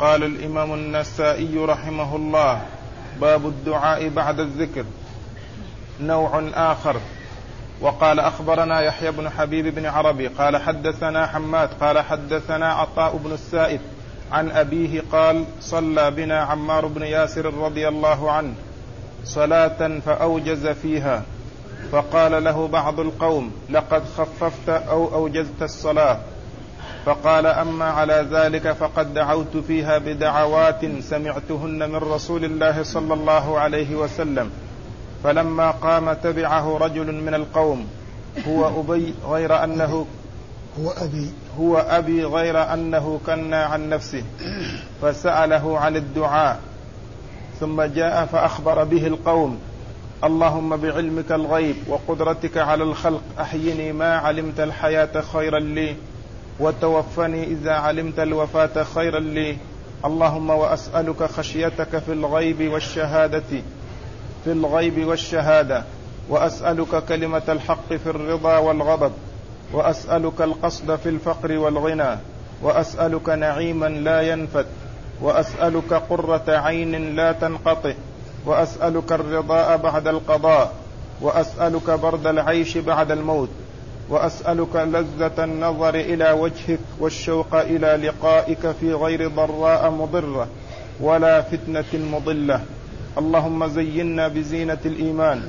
قال الإمام النسائي رحمه الله باب الدعاء بعد الذكر. نوع آخر. وقال أخبرنا يحيى بن حبيب بن عربي قال حدثنا حماد قال حدثنا عطاء بن السائب عن أبيه قال صلى بنا عمار بن ياسر رضي الله عنه صلاة فأوجز فيها. فقال له بعض القوم لقد خففت أو أوجزت الصلاة. فقال أما على ذلك فقد دعوت فيها بدعوات سمعتهن من رسول الله صلى الله عليه وسلم. فلما قام تبعه رجل من القوم هو أبي غير أنه هو أبي. هو أبي غير أنه كنى عن نفسه فسأله عن الدعاء. ثم جاء فأخبر به القوم اللهم بعلمك الغيب وقدرتك على الخلق أحيني ما علمت الحياة خيرا لي. وتوفني إذا علمت الوفاة خيرا لي. اللهم وأسألك خشيتك في الغيب والشهادة في الغيب والشهادة. وأسألك كلمة الحق في الرضا والغضب. وأسألك القصد في الفقر والغنى. وأسألك نعيما لا ينفد. وأسألك قرة عين لا تنقطع. وأسألك الرضاء بعد القضاء. وأسألك برد العيش بعد الموت. وأسألك لذة النظر إلى وجهك والشوق إلى لقائك في غير ضراء مضرة ولا فتنة مضلة. اللهم زينا بزينة الإيمان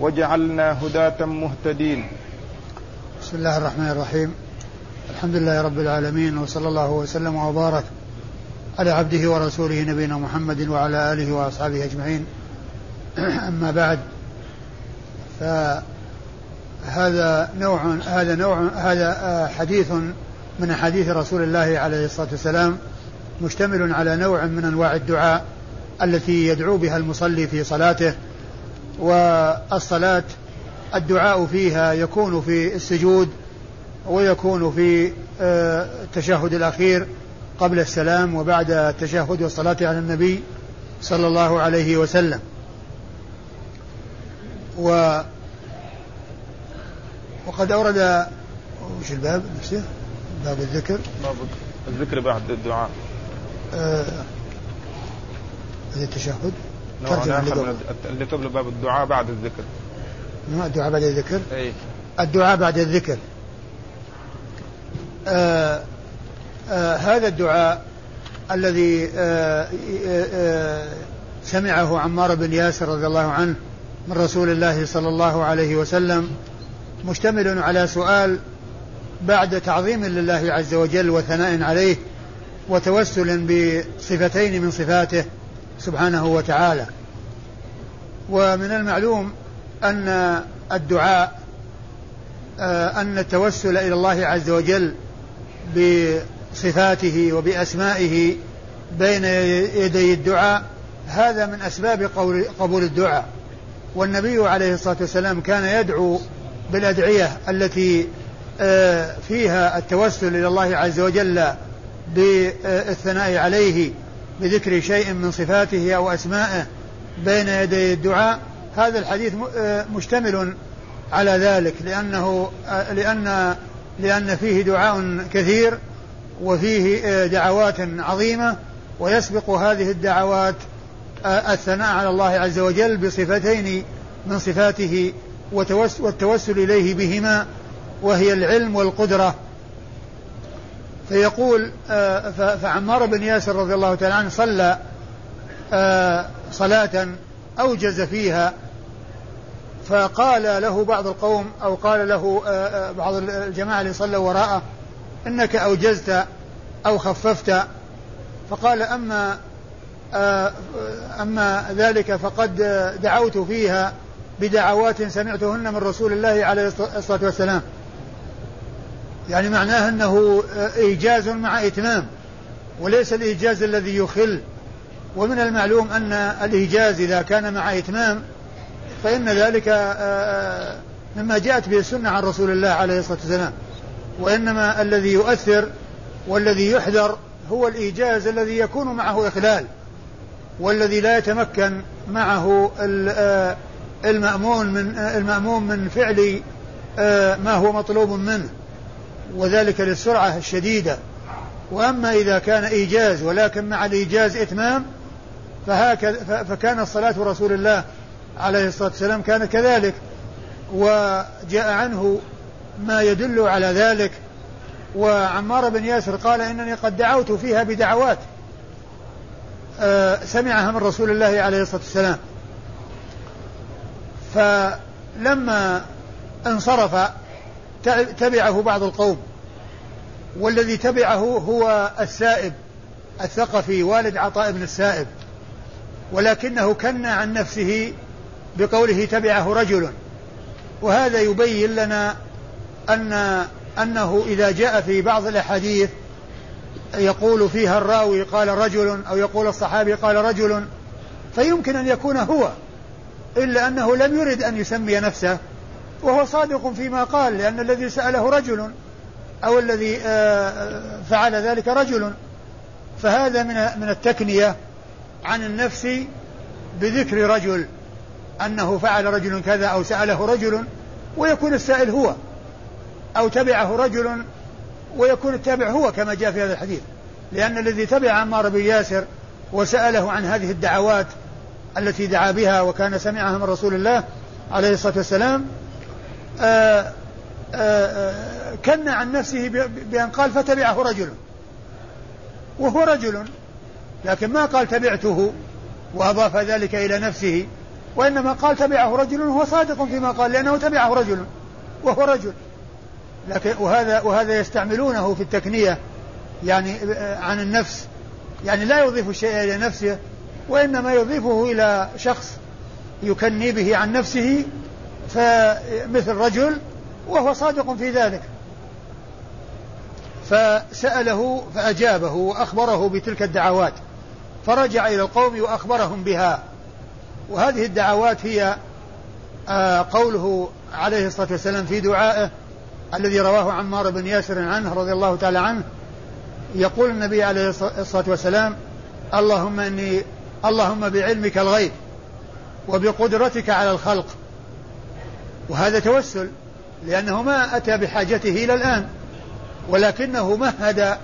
واجعلنا هداة مهتدين. بسم الله الرحمن الرحيم. الحمد لله رب العالمين وصلى الله وسلم وبارك على عبده ورسوله نبينا محمد وعلى آله وأصحابه أجمعين. أما بعد فهذا نوع هذا نوع هذا حديث من أحاديث رسول الله عليه الصلاة والسلام مشتمل على نوع من أنواع الدعاء التي يدعو بها المصلي في صلاته والصلاة الدعاء فيها يكون في السجود ويكون في آه، التشهد الأخير قبل السلام وبعد التشهد والصلاة على النبي صلى الله عليه وسلم. و وقد أورد وش الباب؟ نفسه باب الذكر. باب الذكر بعد الدعاء. آه التشهد. اللي قبل باب الدعاء بعد الذكر. الدعاء بعد الذكر؟ أي. الدعاء بعد الذكر. آه آه هذا الدعاء الذي آه آه, آه، سمعه عمار بن ياسر رضي الله عنه من رسول الله صلى الله عليه وسلم مشتمل على سؤال بعد تعظيم لله عز وجل وثناء عليه وتوسل بصفتين من صفاته سبحانه وتعالى. ومن المعلوم أن الدعاء آه، أن التوسل إلى الله عز وجل بصفاته وبأسمائه بين يدي الدعاء هذا من أسباب قبول الدعاء. والنبي عليه الصلاة والسلام كان يدعو بالأدعية التي آه، فيها التوسل إلى الله عز وجل بالثناء عليه بذكر شيء من صفاته أو أسمائه بين يدي الدعاء هذا الحديث آه، مشتمل على ذلك لأنه آه، لأن لأن فيه دعاء كثير وفيه دعوات عظيمة ويسبق هذه الدعوات الثناء على الله عز وجل بصفتين من صفاته والتوسل إليه بهما وهي العلم والقدرة. فيقول فعمار بن ياسر رضي الله تعالى عنه صلى صلاة أوجز فيها. فقال له بعض القوم أو قال له آه، آه، بعض الجماعة اللي صلوا وراءه إنك أوجزت أو خففت. فقال أما آه، أما ذلك فقد دعوت فيها. بدعوات سمعتهن من رسول الله عليه الصلاة والسلام. يعني معناه أنه إيجاز مع إتمام وليس الإيجاز الذي يخل. ومن المعلوم أن الإيجاز إذا كان مع إتمام فإن ذلك آه، آه، مما جاءت به السنة عن رسول الله عليه الصلاة والسلام. وإنما الذي يؤثر والذي يحذر هو الإيجاز الذي يكون معه إخلال والذي لا يتمكن معه آه، المأمون من المأموم من فعل ما هو مطلوب منه وذلك للسرعة الشديدة. وأما إذا كان إيجاز ولكن مع الإيجاز إتمام فهكذا فكان صلاة رسول الله عليه الصلاة والسلام كانت كذلك وجاء عنه ما يدل على ذلك. وعمار بن ياسر قال إنني قد دعوت فيها بدعوات. آه، سمعها من رسول الله عليه الصلاة والسلام. فلما انصرف تبعه بعض القوم والذي تبعه هو السائب الثقفي والد عطاء بن السائب ولكنه كنى عن نفسه بقوله تبعه رجل. وهذا يبين لنا أن أنه إذا جاء في بعض الأحاديث يقول فيها الراوي قال رجل أو يقول الصحابي قال رجل فيمكن أن يكون هو. إلا أنه لم يرد أن يسمي نفسه وهو صادق فيما قال لأن الذي سأله رجل أو الذي آه، فعل ذلك رجل. فهذا من من التكنية عن النفس بذكر رجل أنه فعل رجل كذا أو سأله رجل ويكون السائل هو أو تبعه رجل ويكون التابع هو كما جاء في هذا الحديث. لأن الذي تبع عمار بن ياسر وسأله عن هذه الدعوات التي دعا بها وكان سمعها من رسول الله عليه الصلاة والسلام آه، آه، آه، كن عن نفسه بأن قال فتبعه رجل. وهو رجل لكن ما قال تبعته وأضاف ذلك إلى نفسه وإنما قال تبعه رجل وهو صادق فيما قال لأنه تبعه رجل وهو رجل. لكن وهذا وهذا يستعملونه في التكنية يعني عن النفس. يعني لا يضيف الشيء إلى نفسه وإنما يضيفه إلى شخص يكني به عن نفسه فمثل رجل وهو صادق في ذلك. فسأله فأجابه وأخبره بتلك الدعوات. فرجع إلى القوم وأخبرهم بها. وهذه الدعوات هي آه، قوله عليه الصلاة والسلام في دعائه الذي رواه عمار بن ياسر عنه رضي الله تعالى عنه. يقول النبي عليه الصلاة والسلام اللهم إني اللهم بعلمك الغيب وبقدرتك على الخلق. وهذا توسل لأنه ما أتى بحاجته إلى الآن ولكنه مهد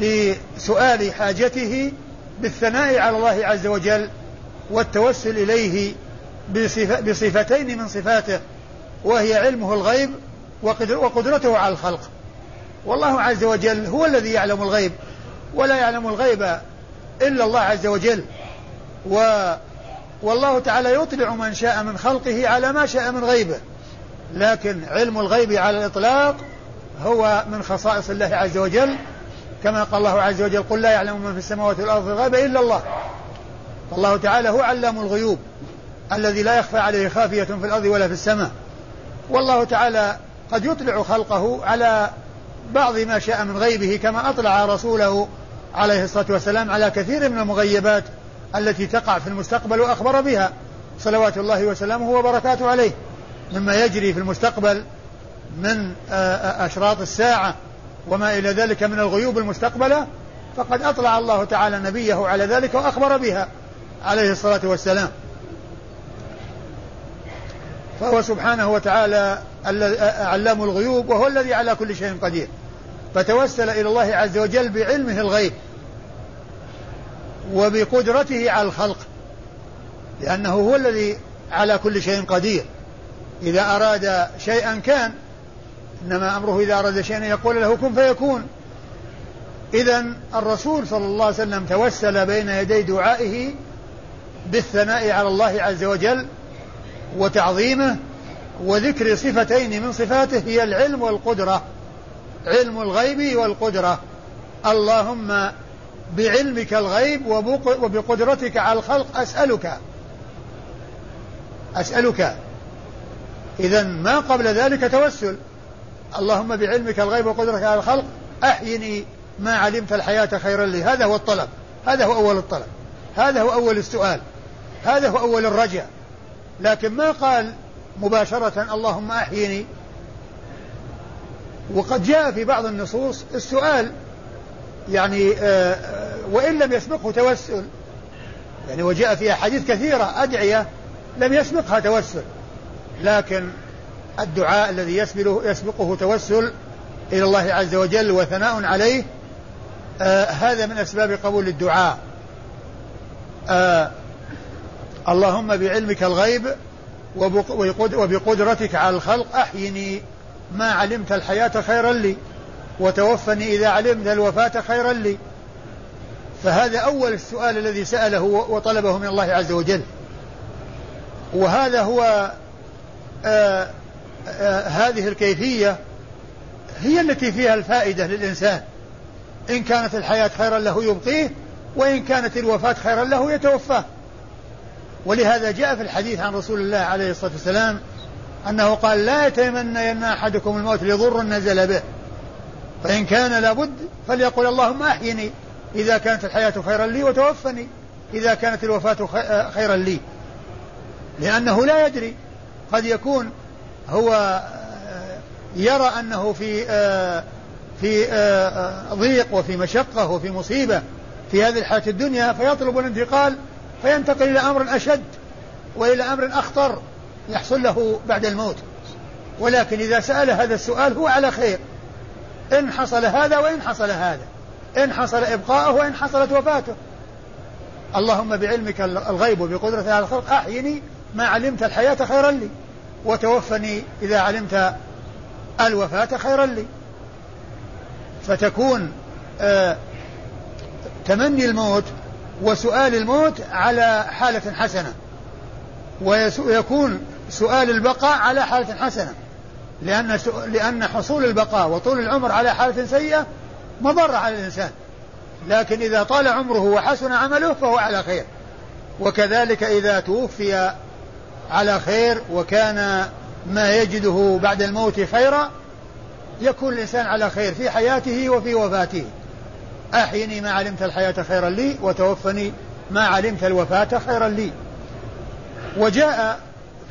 لسؤال حاجته بالثناء على الله عز وجل والتوسل إليه بصفتين من صفاته وهي علمه الغيب وقدرته على الخلق. والله عز وجل هو الذي يعلم الغيب ولا يعلم الغيب إلا الله عز وجل. و والله تعالى يطلع من شاء من خلقه على ما شاء من غيبه. لكن علم الغيب على الإطلاق هو من خصائص الله عز وجل. كما قال الله عز وجل قل لا يعلم من في السماوات والأرض الغيب إلا الله. فالله تعالى هو علام الغيوب الذي لا يخفى عليه خافية في الأرض ولا في السماء. والله تعالى قد يطلع خلقه على بعض ما شاء من غيبه كما أطلع رسوله عليه الصلاة والسلام على كثير من المغيبات. التي تقع في المستقبل وأخبر بها صلوات الله وسلامه وبركاته عليه. مما يجري في المستقبل من أشراط الساعة وما إلى ذلك من الغيوب المستقبلة فقد أطلع الله تعالى نبيه على ذلك وأخبر بها عليه الصلاة والسلام. فهو سبحانه وتعالى علام الغيوب وهو الذي على كل شيء قدير. فتوسل إلى الله عز وجل بعلمه الغيب. وبقدرته على الخلق لأنه هو الذي على كل شيء قدير. إذا أراد شيئا كان إنما أمره إذا أراد شيئا يقول له كن فيكون. إذا الرسول صلى الله عليه وسلم توسل بين يدي دعائه بالثناء على الله عز وجل وتعظيمه وذكر صفتين من صفاته هي العلم والقدرة علم الغيب والقدرة. اللهم بعلمك الغيب وبقدرتك على الخلق أسألك. أسألك. إذا ما قبل ذلك توسل. اللهم بعلمك الغيب وقدرتك على الخلق أحيني ما علمت الحياة خيرا لي. هذا هو الطلب. هذا هو أول الطلب. هذا هو أول السؤال. هذا هو أول الرجاء لكن ما قال مباشرة اللهم أحيني؟ وقد جاء في بعض النصوص السؤال يعني آه، آه، وإن لم يسبقه توسل. يعني وجاء في أحاديث كثيرة أدعية لم يسبقها توسل. لكن الدعاء الذي يسبقه, يسبقه توسل إلى الله عز وجل وثناء عليه آه هذا من أسباب قبول الدعاء. اللهم بعلمك الغيب وبقدرتك على الخلق أحيني ما علمت الحياة خيرا لي. وتوفني إذا علمت الوفاة خيرا لي. فهذا أول السؤال الذي سأله وطلبه من الله عز وجل. وهذا هو آآ آه، آآ آه، هذه الكيفية هي التي فيها الفائدة للإنسان. إن كانت الحياة خيرا له يبقيه وإن كانت الوفاة خيرا له يتوفاه. ولهذا جاء في الحديث عن رسول الله عليه الصلاة والسلام أنه قال لا يتمنين أحدكم الموت لضر نزل به. فإن كان لابد فليقل اللهم أحيني. إذا كانت الحياة خيرا لي وتوفني. إذا كانت الوفاة خيرا لي. لأنه لا يدري. قد يكون هو يرى أنه في في ضيق وفي مشقة وفي مصيبة في هذه الحياة الدنيا فيطلب الانتقال فينتقل إلى أمر أشد وإلى أمر أخطر يحصل له بعد الموت. ولكن إذا سأل هذا السؤال هو على خير. إن حصل هذا وإن حصل هذا. إن حصل إبقاءه وإن حصلت وفاته. اللهم بعلمك الغيب وبقدرتك على الخلق أحيني ما علمت الحياة خيرا لي. وتوفني إذا علمت الوفاة خيرا لي. فتكون آه تمني الموت وسؤال الموت على حالة حسنة. ويكون سؤال البقاء على حالة حسنة. لأن لأن حصول البقاء وطول العمر على حالة سيئة مضرة على الإنسان. لكن إذا طال عمره وحسن عمله فهو على خير. وكذلك إذا توفي على خير وكان ما يجده بعد الموت خيرا يكون الإنسان على خير في حياته وفي وفاته. أحيني ما علمت الحياة خيرا لي وتوفني ما علمت الوفاة خيرا لي. وجاء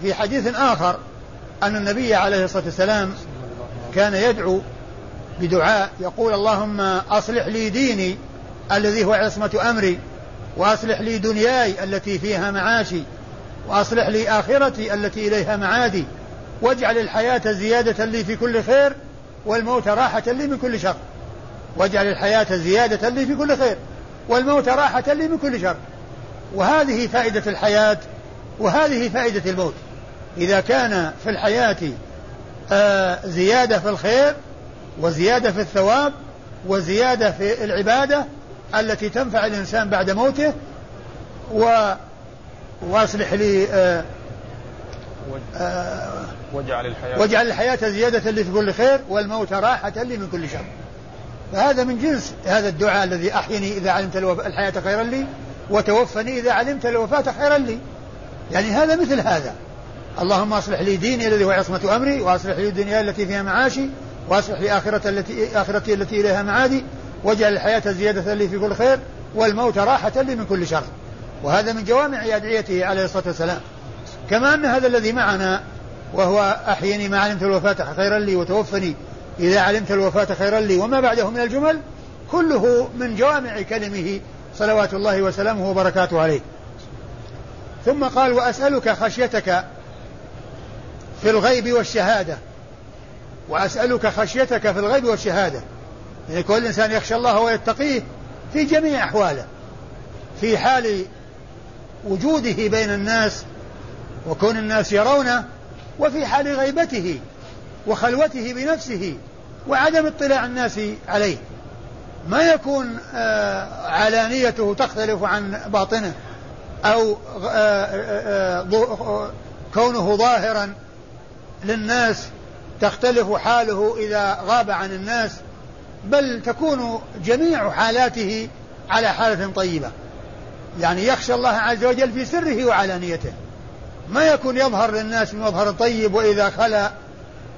في حديث آخر أن النبي عليه الصلاة والسلام كان يدعو بدعاء يقول اللهم أصلح لي ديني الذي هو عصمة أمري وأصلح لي دنياي التي فيها معاشي وأصلح لي آخرتي التي إليها معادي واجعل الحياة زيادة لي في كل خير والموت راحة لي من كل شر. واجعل الحياة زيادة لي في كل خير والموت راحة لي من كل شر. وهذه فائدة الحياة وهذه فائدة الموت. إذا كان في الحياة آه زيادة في الخير وزيادة في الثواب وزيادة في العبادة التي تنفع الإنسان بعد موته و وأصلح لي آه آه واجعل الحياة واجعل الحياة زيادة لي في كل خير والموت راحة لي من كل شر. فهذا من جنس هذا الدعاء الذي أحيني إذا علمت الحياة خيرا لي وتوفني إذا علمت الوفاة خيرا لي. يعني هذا مثل هذا. اللهم اصلح لي ديني الذي هو عصمة أمري واصلح لي الدنيا التي فيها معاشي واصلح لي آخرة التي آخرتي التي إليها معادي واجعل الحياة زيادة لي في كل خير والموت راحة لي من كل شر. وهذا من جوامع أدعيته عليه الصلاة والسلام. كما أن هذا الذي معنا وهو أحيني ما علمت الوفاة خيرا لي وتوفني إذا علمت الوفاة خيرا لي وما بعده من الجمل كله من جوامع كلمه صلوات الله وسلامه وبركاته عليه. ثم قال وأسألك خشيتك في الغيب والشهادة. وأسألك خشيتك في الغيب والشهادة. يعني كل إنسان يخشى الله ويتقيه في جميع أحواله. في حال وجوده بين الناس وكون الناس يرونه وفي حال غيبته وخلوته بنفسه وعدم اطلاع الناس عليه. ما يكون آه، علانيته تختلف عن باطنه أو آه، آه، كونه ظاهرا للناس تختلف حاله إذا غاب عن الناس بل تكون جميع حالاته على حالة طيبة. يعني يخشى الله عز وجل في سره وعلانيته ما يكون يظهر للناس بمظهر طيب وإذا خلا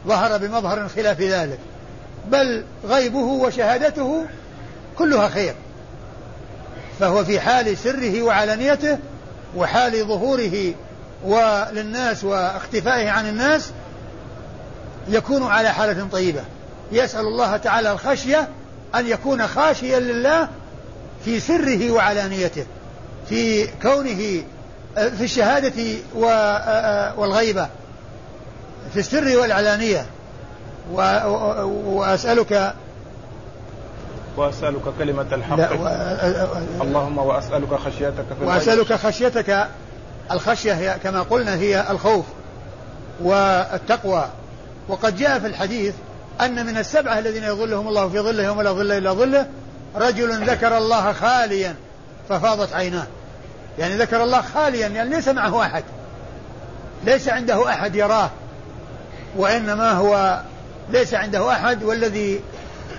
ظهر بمظهر خلاف ذلك. بل غيبه وشهادته كلها خير. فهو في حال سره وعلانيته وحال ظهوره وللناس واختفائه عن الناس يكون على حالة طيبة. يسأل الله تعالى الخشية أن يكون خاشيا لله في سره وعلانيته في كونه في الشهادة والغيبة في السر والعلانية. وأسألك وأسألك كلمة الحق. و... اللهم وأسألك خشيتك في وأسألك خشيتك الخشية هي كما قلنا هي الخوف والتقوى. وقد جاء في الحديث أن من السبعة الذين يظلهم الله في ظله يوم لا ظل إلا ظله رجل ذكر الله خاليا ففاضت عيناه. يعني ذكر الله خاليا يعني ليس معه أحد. ليس عنده أحد يراه وإنما هو ليس عنده أحد والذي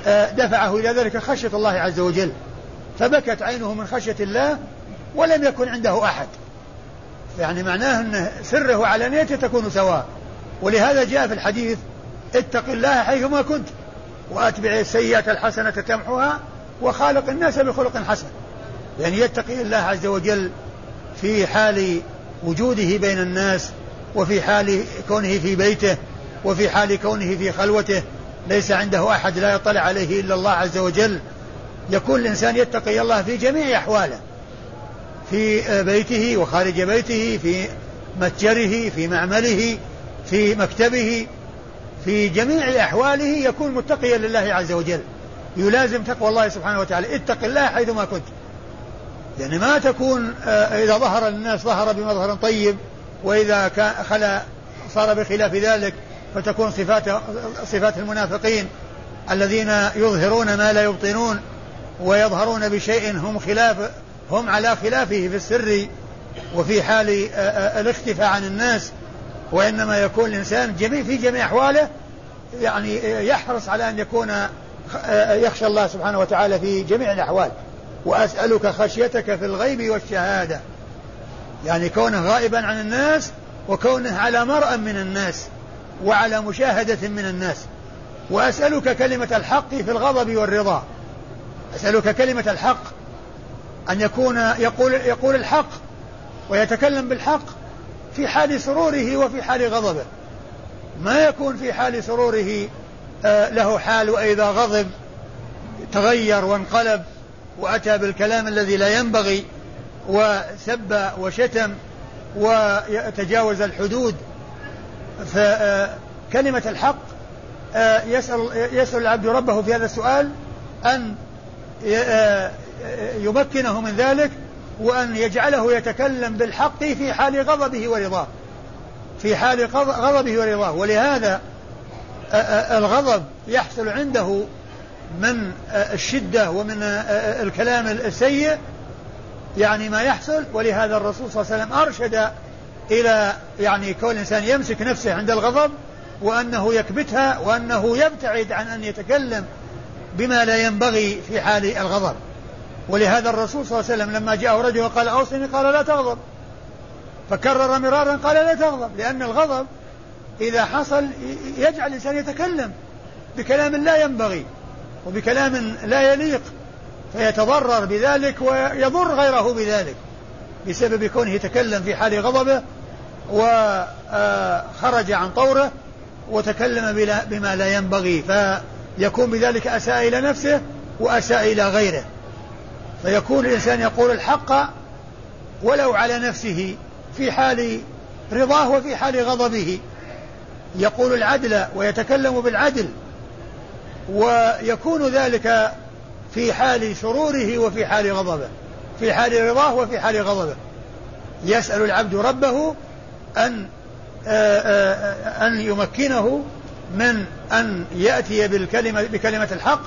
آه، دفعه إلى ذلك خشية الله عز وجل. فبكت عينه من خشية الله ولم يكن عنده أحد. يعني معناه أن سره وعلانيته تكون سواء. ولهذا جاء في الحديث اتق الله حيثما كنت وأتبع السيئة الحسنة تمحها وخالق الناس بخلق حسن. يعني يتقي الله عز وجل في حال وجوده بين الناس وفي حال كونه في بيته وفي حال كونه في خلوته. ليس عنده أحد لا يطلع عليه إلا الله عز وجل. يكون الإنسان يتقي الله في جميع أحواله في بيته وخارج بيته في متجره في معمله في مكتبه في جميع أحواله يكون متقيا لله عز وجل. يلازم تقوى الله سبحانه وتعالى. اتق الله حيثما كنت. يعني ما تكون آه، إذا ظهر للناس ظهر بمظهر طيب وإذا خلا صار بخلاف ذلك فتكون صفات صفات المنافقين الذين يظهرون ما لا يبطنون ويظهرون بشيء هم خلاف هم على خلافه في السر وفي حال آه، آه، الاختفاء عن الناس. وإنما يكون الإنسان جميع في جميع أحواله يعني يحرص على أن يكون يخشى الله سبحانه وتعالى في جميع الأحوال. وأسألك خشيتك في الغيب والشهادة. يعني كونه غائبا عن الناس وكونه على مرأى من الناس وعلى مشاهدة من الناس. وأسألك كلمة الحق في الغضب والرضا. أسألك كلمة الحق. أن يكون يقول يقول الحق ويتكلم بالحق في حال سروره وفي حال غضبه. ما يكون في حال سروره آه، له حال وإذا غضب تغير وانقلب وأتى بالكلام الذي لا ينبغي وسب وشتم وتجاوز الحدود فكلمة الحق آه، يسأل, يسأل العبد ربه في هذا السؤال أن آه، يمكنه من ذلك وأن يجعله يتكلم بالحق في حال غضبه ورضاه. في حال غضبه ورضاه. ولهذا الغضب يحصل عنده من الشدة ومن الكلام السيء يعني ما يحصل. ولهذا الرسول صلى الله عليه وسلم أرشد إلى يعني كون الإنسان يمسك نفسه عند الغضب وأنه يكبتها وأنه يبتعد عن أن يتكلم بما لا ينبغي في حال الغضب. ولهذا الرسول صلى الله عليه وسلم لما جاءه رجل وقال أوصني قال لا تغضب. فكرر مرارا قال لا تغضب. لأن الغضب إذا حصل يجعل الإنسان يتكلم بكلام لا ينبغي وبكلام لا يليق فيتضرر بذلك ويضر غيره بذلك بسبب كونه يتكلم في حال غضبه وخرج عن طوره وتكلم بما لا ينبغي فيكون بذلك أساء إلى نفسه وأساء إلى غيره. فيكون الإنسان يقول الحق ولو على نفسه في حال رضاه وفي حال غضبه. يقول العدل ويتكلم بالعدل ويكون ذلك في حال سروره وفي حال غضبه في حال رضاه وفي حال غضبه. يسأل العبد ربه أن آه، آه، أن يمكنه من أن يأتي بالكلمة بكلمة الحق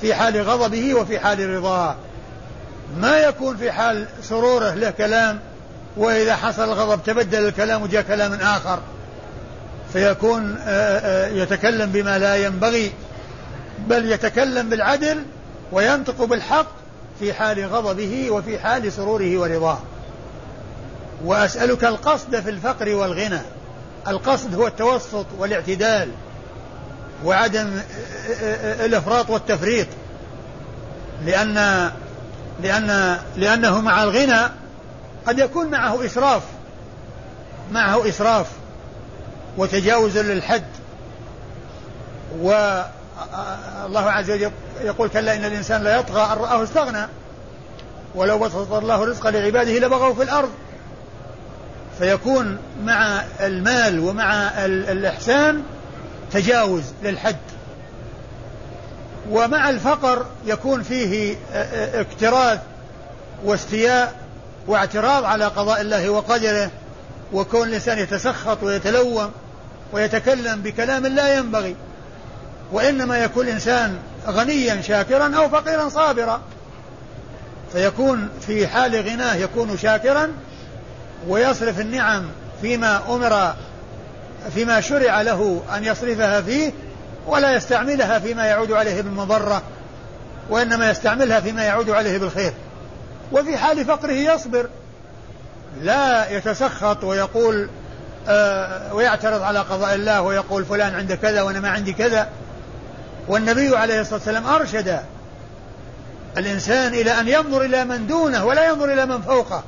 في حال غضبه وفي حال رضاه. ما يكون في حال سروره له كلام وإذا حصل الغضب تبدل الكلام وجاء كلام آخر. فيكون آه، آه، يتكلم بما لا ينبغي بل يتكلم بالعدل وينطق بالحق في حال غضبه وفي حال سروره ورضاه. وأسألك القصد في الفقر والغنى. القصد هو التوسط والاعتدال وعدم آه، الإفراط والتفريط. لأن لأن لأنه مع الغنى قد يكون معه إسراف معه إسراف وتجاوز للحد. والله عز وجل يقول كلا إن الإنسان لا يطغى أن رآه استغنى ولو بسط الله رزق لعباده لبغوا في الأرض. فيكون مع المال ومع الإحسان تجاوز للحد. ومع الفقر يكون فيه اكتراث واستياء واعتراض على قضاء الله وقدره وكون الإنسان يتسخط ويتلوم ويتكلم بكلام لا ينبغي وإنما يكون الإنسان غنيا شاكرا أو فقيرا صابرا فيكون في حال غناه يكون شاكرا ويصرف النعم فيما أمر فيما شرع له أن يصرفها فيه ولا يستعملها فيما يعود عليه بالمضرة وإنما يستعملها فيما يعود عليه بالخير. وفي حال فقره يصبر لا يتسخط ويقول آه ويعترض على قضاء الله ويقول فلان عنده كذا وأنا ما عندي كذا. والنبي عليه الصلاة والسلام أرشد الإنسان إلى أن ينظر إلى من دونه ولا ينظر إلى من فوقه.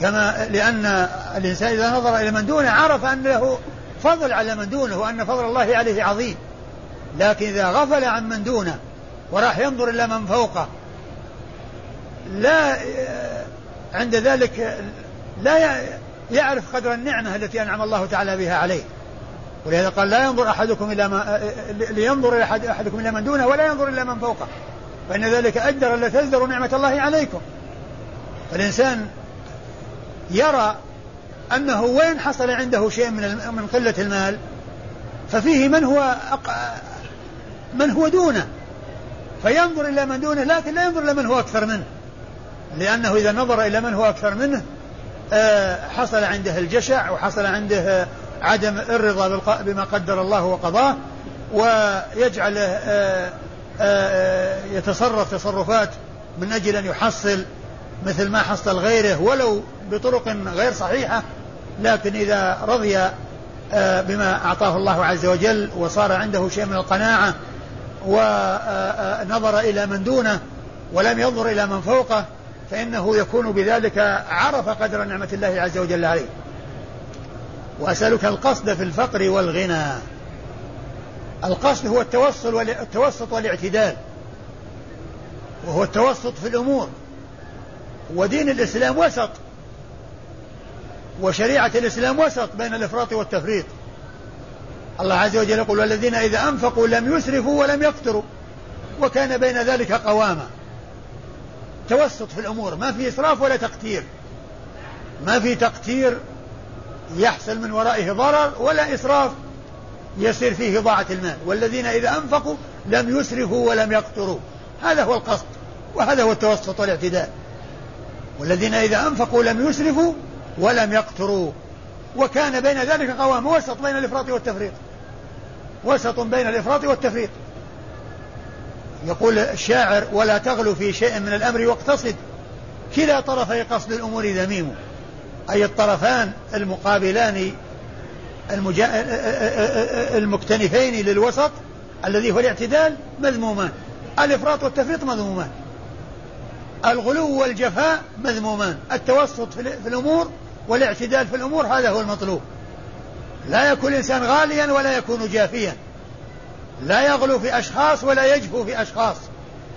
كما لأن الإنسان إذا نظر إلى من دونه عرف أن له فضل على من دونه وأن فضل الله عليه عظيم. لكن إذا غفل عن من دونه وراح ينظر إلى من فوقه لا عند ذلك لا يعرف قدر النعمة التي أنعم الله تعالى بها عليه. ولهذا قال لا ينظر أحدكم إلى ما لينظر أحد أحدكم إلى من دونه ولا ينظر إلى من فوقه. فإن ذلك أجدر ألا تزدروا نعمة الله عليكم. فالإنسان يرى أنه وين حصل عنده شيء من من قلة المال ففيه من هو أق... من هو دونه. فينظر إلى من دونه لكن لا ينظر إلى من هو أكثر منه. لأنه إذا نظر إلى من هو أكثر منه آه، حصل عنده الجشع وحصل عنده عدم الرضا بما قدر الله وقضاه ويجعل آه، آه، يتصرف تصرفات من أجل أن يحصل مثل ما حصل غيره ولو بطرق غير صحيحة لكن إذا رضي بما أعطاه الله عز وجل وصار عنده شيء من القناعة ونظر إلى من دونه ولم ينظر إلى من فوقه فإنه يكون بذلك عرف قدر نعمة الله عز وجل عليه. وأسألك القصد في الفقر والغنى. القصد هو التوصل والتوسط والاعتدال. وهو التوسط في الأمور. ودين الإسلام وسط. وشريعة الإسلام وسط بين الإفراط والتفريط. الله عز وجل يقول والذين إذا أنفقوا لم يسرفوا ولم يقتروا وكان بين ذلك قواما توسط في الأمور ما في إسراف ولا تقتير. ما في تقتير يحصل من ورائه ضرر ولا إسراف يصير فيه إضاعة المال. والذين إذا أنفقوا لم يسرفوا ولم يقتروا هذا هو القصد وهذا هو التوسط والاعتدال. والذين إذا أنفقوا لم يسرفوا ولم يقتروا. وكان بين ذلك قوام وسط بين الإفراط والتفريط. وسط بين الإفراط والتفريط. يقول الشاعر ولا تغلو في شيء من الأمر واقتصد. كلا طرفي قصد الأمور ذميم. أي الطرفان المقابلان المجا... المكتنفين للوسط الذي هو الاعتدال مذمومان. الإفراط والتفريط مذمومان. الغلو والجفاء مذمومان. التوسط في الأمور والاعتدال في الأمور هذا هو المطلوب. لا يكون الإنسان غاليا ولا يكون جافيا. لا يغلو في أشخاص ولا يجفو في أشخاص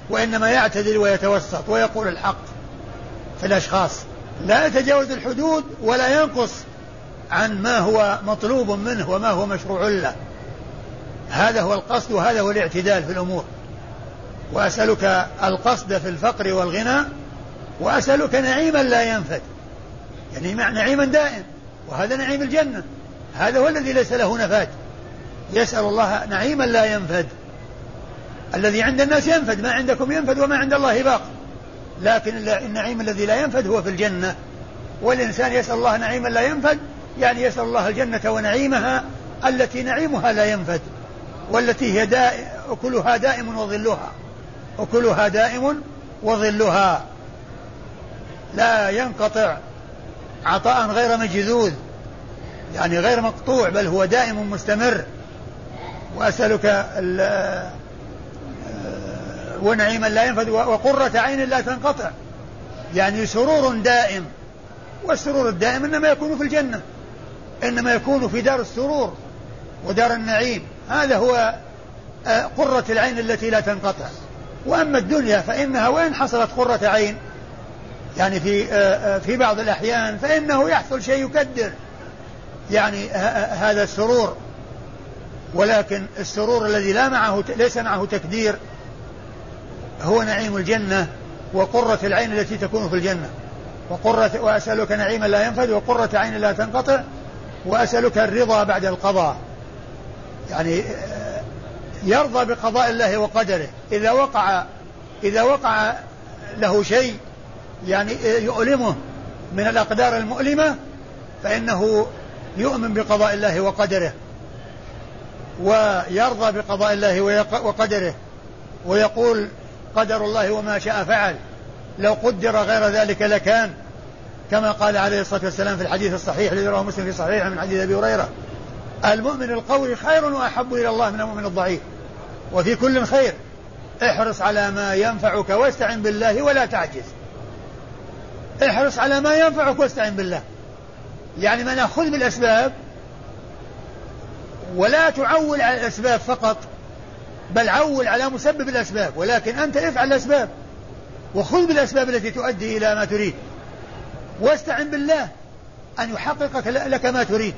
وإنما يعتدل ويتوسط ويقول الحق في الأشخاص. لا يتجاوز الحدود ولا ينقص عن ما هو مطلوب منه وما هو مشروع له. هذا هو القصد وهذا هو الاعتدال في الأمور. وأسألك القصد في الفقر والغنى وأسألك نعيما لا ينفد. يعني نعيما دائم وهذا نعيم الجنة. هذا هو الذي ليس له نفاد. يسأل الله نعيما لا ينفد. الذي عند الناس ينفد ما عندكم ينفد وما عند الله باق. لكن النعيم الذي لا ينفد هو في الجنة. والإنسان يسأل الله نعيما لا ينفد يعني يسأل الله الجنة ونعيمها التي نعيمها لا ينفد. والتي هي دائم أكلها دائم وظلها. أكلها دائم وظلها. لا ينقطع. عطاء غير مجذوذ يعني غير مقطوع بل هو دائم مستمر. وأسألك آه، ونعيما لا ينفد وقرة عين لا تنقطع. يعني سرور دائم والسرور الدائم إنما يكون في الجنة إنما يكون في دار السرور ودار النعيم. هذا هو آه، قرة العين التي لا تنقطع. وأما الدنيا فإنها وين حصلت قرة عين يعني في آه، في بعض الأحيان فإنه يحصل شيء يكدر. يعني هذا السرور. ولكن السرور الذي لا معه ليس معه تكدير هو نعيم الجنة وقرة العين التي تكون في الجنة. وقرة وأسألك نعيما لا ينفد وقرة عين لا تنقطع وأسألك الرضا بعد القضاء. يعني آه، يرضى بقضاء الله وقدره. إذا وقع إذا وقع له شيء يعني آه، يؤلمه من الأقدار المؤلمة فإنه يؤمن بقضاء الله وقدره ويرضى بقضاء الله وقدره ويقول قدر الله وما شاء فعل لو قدر غير ذلك لكان كما قال عليه الصلاة والسلام في الحديث الصحيح الذي رواه مسلم في صحيح من حديث أبي هريرة المؤمن القوي خير وأحب إلى الله من المؤمن الضعيف وفي كل خير احرص على ما ينفعك واستعن بالله ولا تعجز. احرص على ما ينفعك واستعن بالله. يعني ما نأخذ بالأسباب ولا تعول على الأسباب فقط بل عول على مسبب الأسباب ولكن أنت افعل الأسباب وخذ بالأسباب التي تؤدي إلى ما تريد. واستعن بالله أن يحقق لك ما تريد.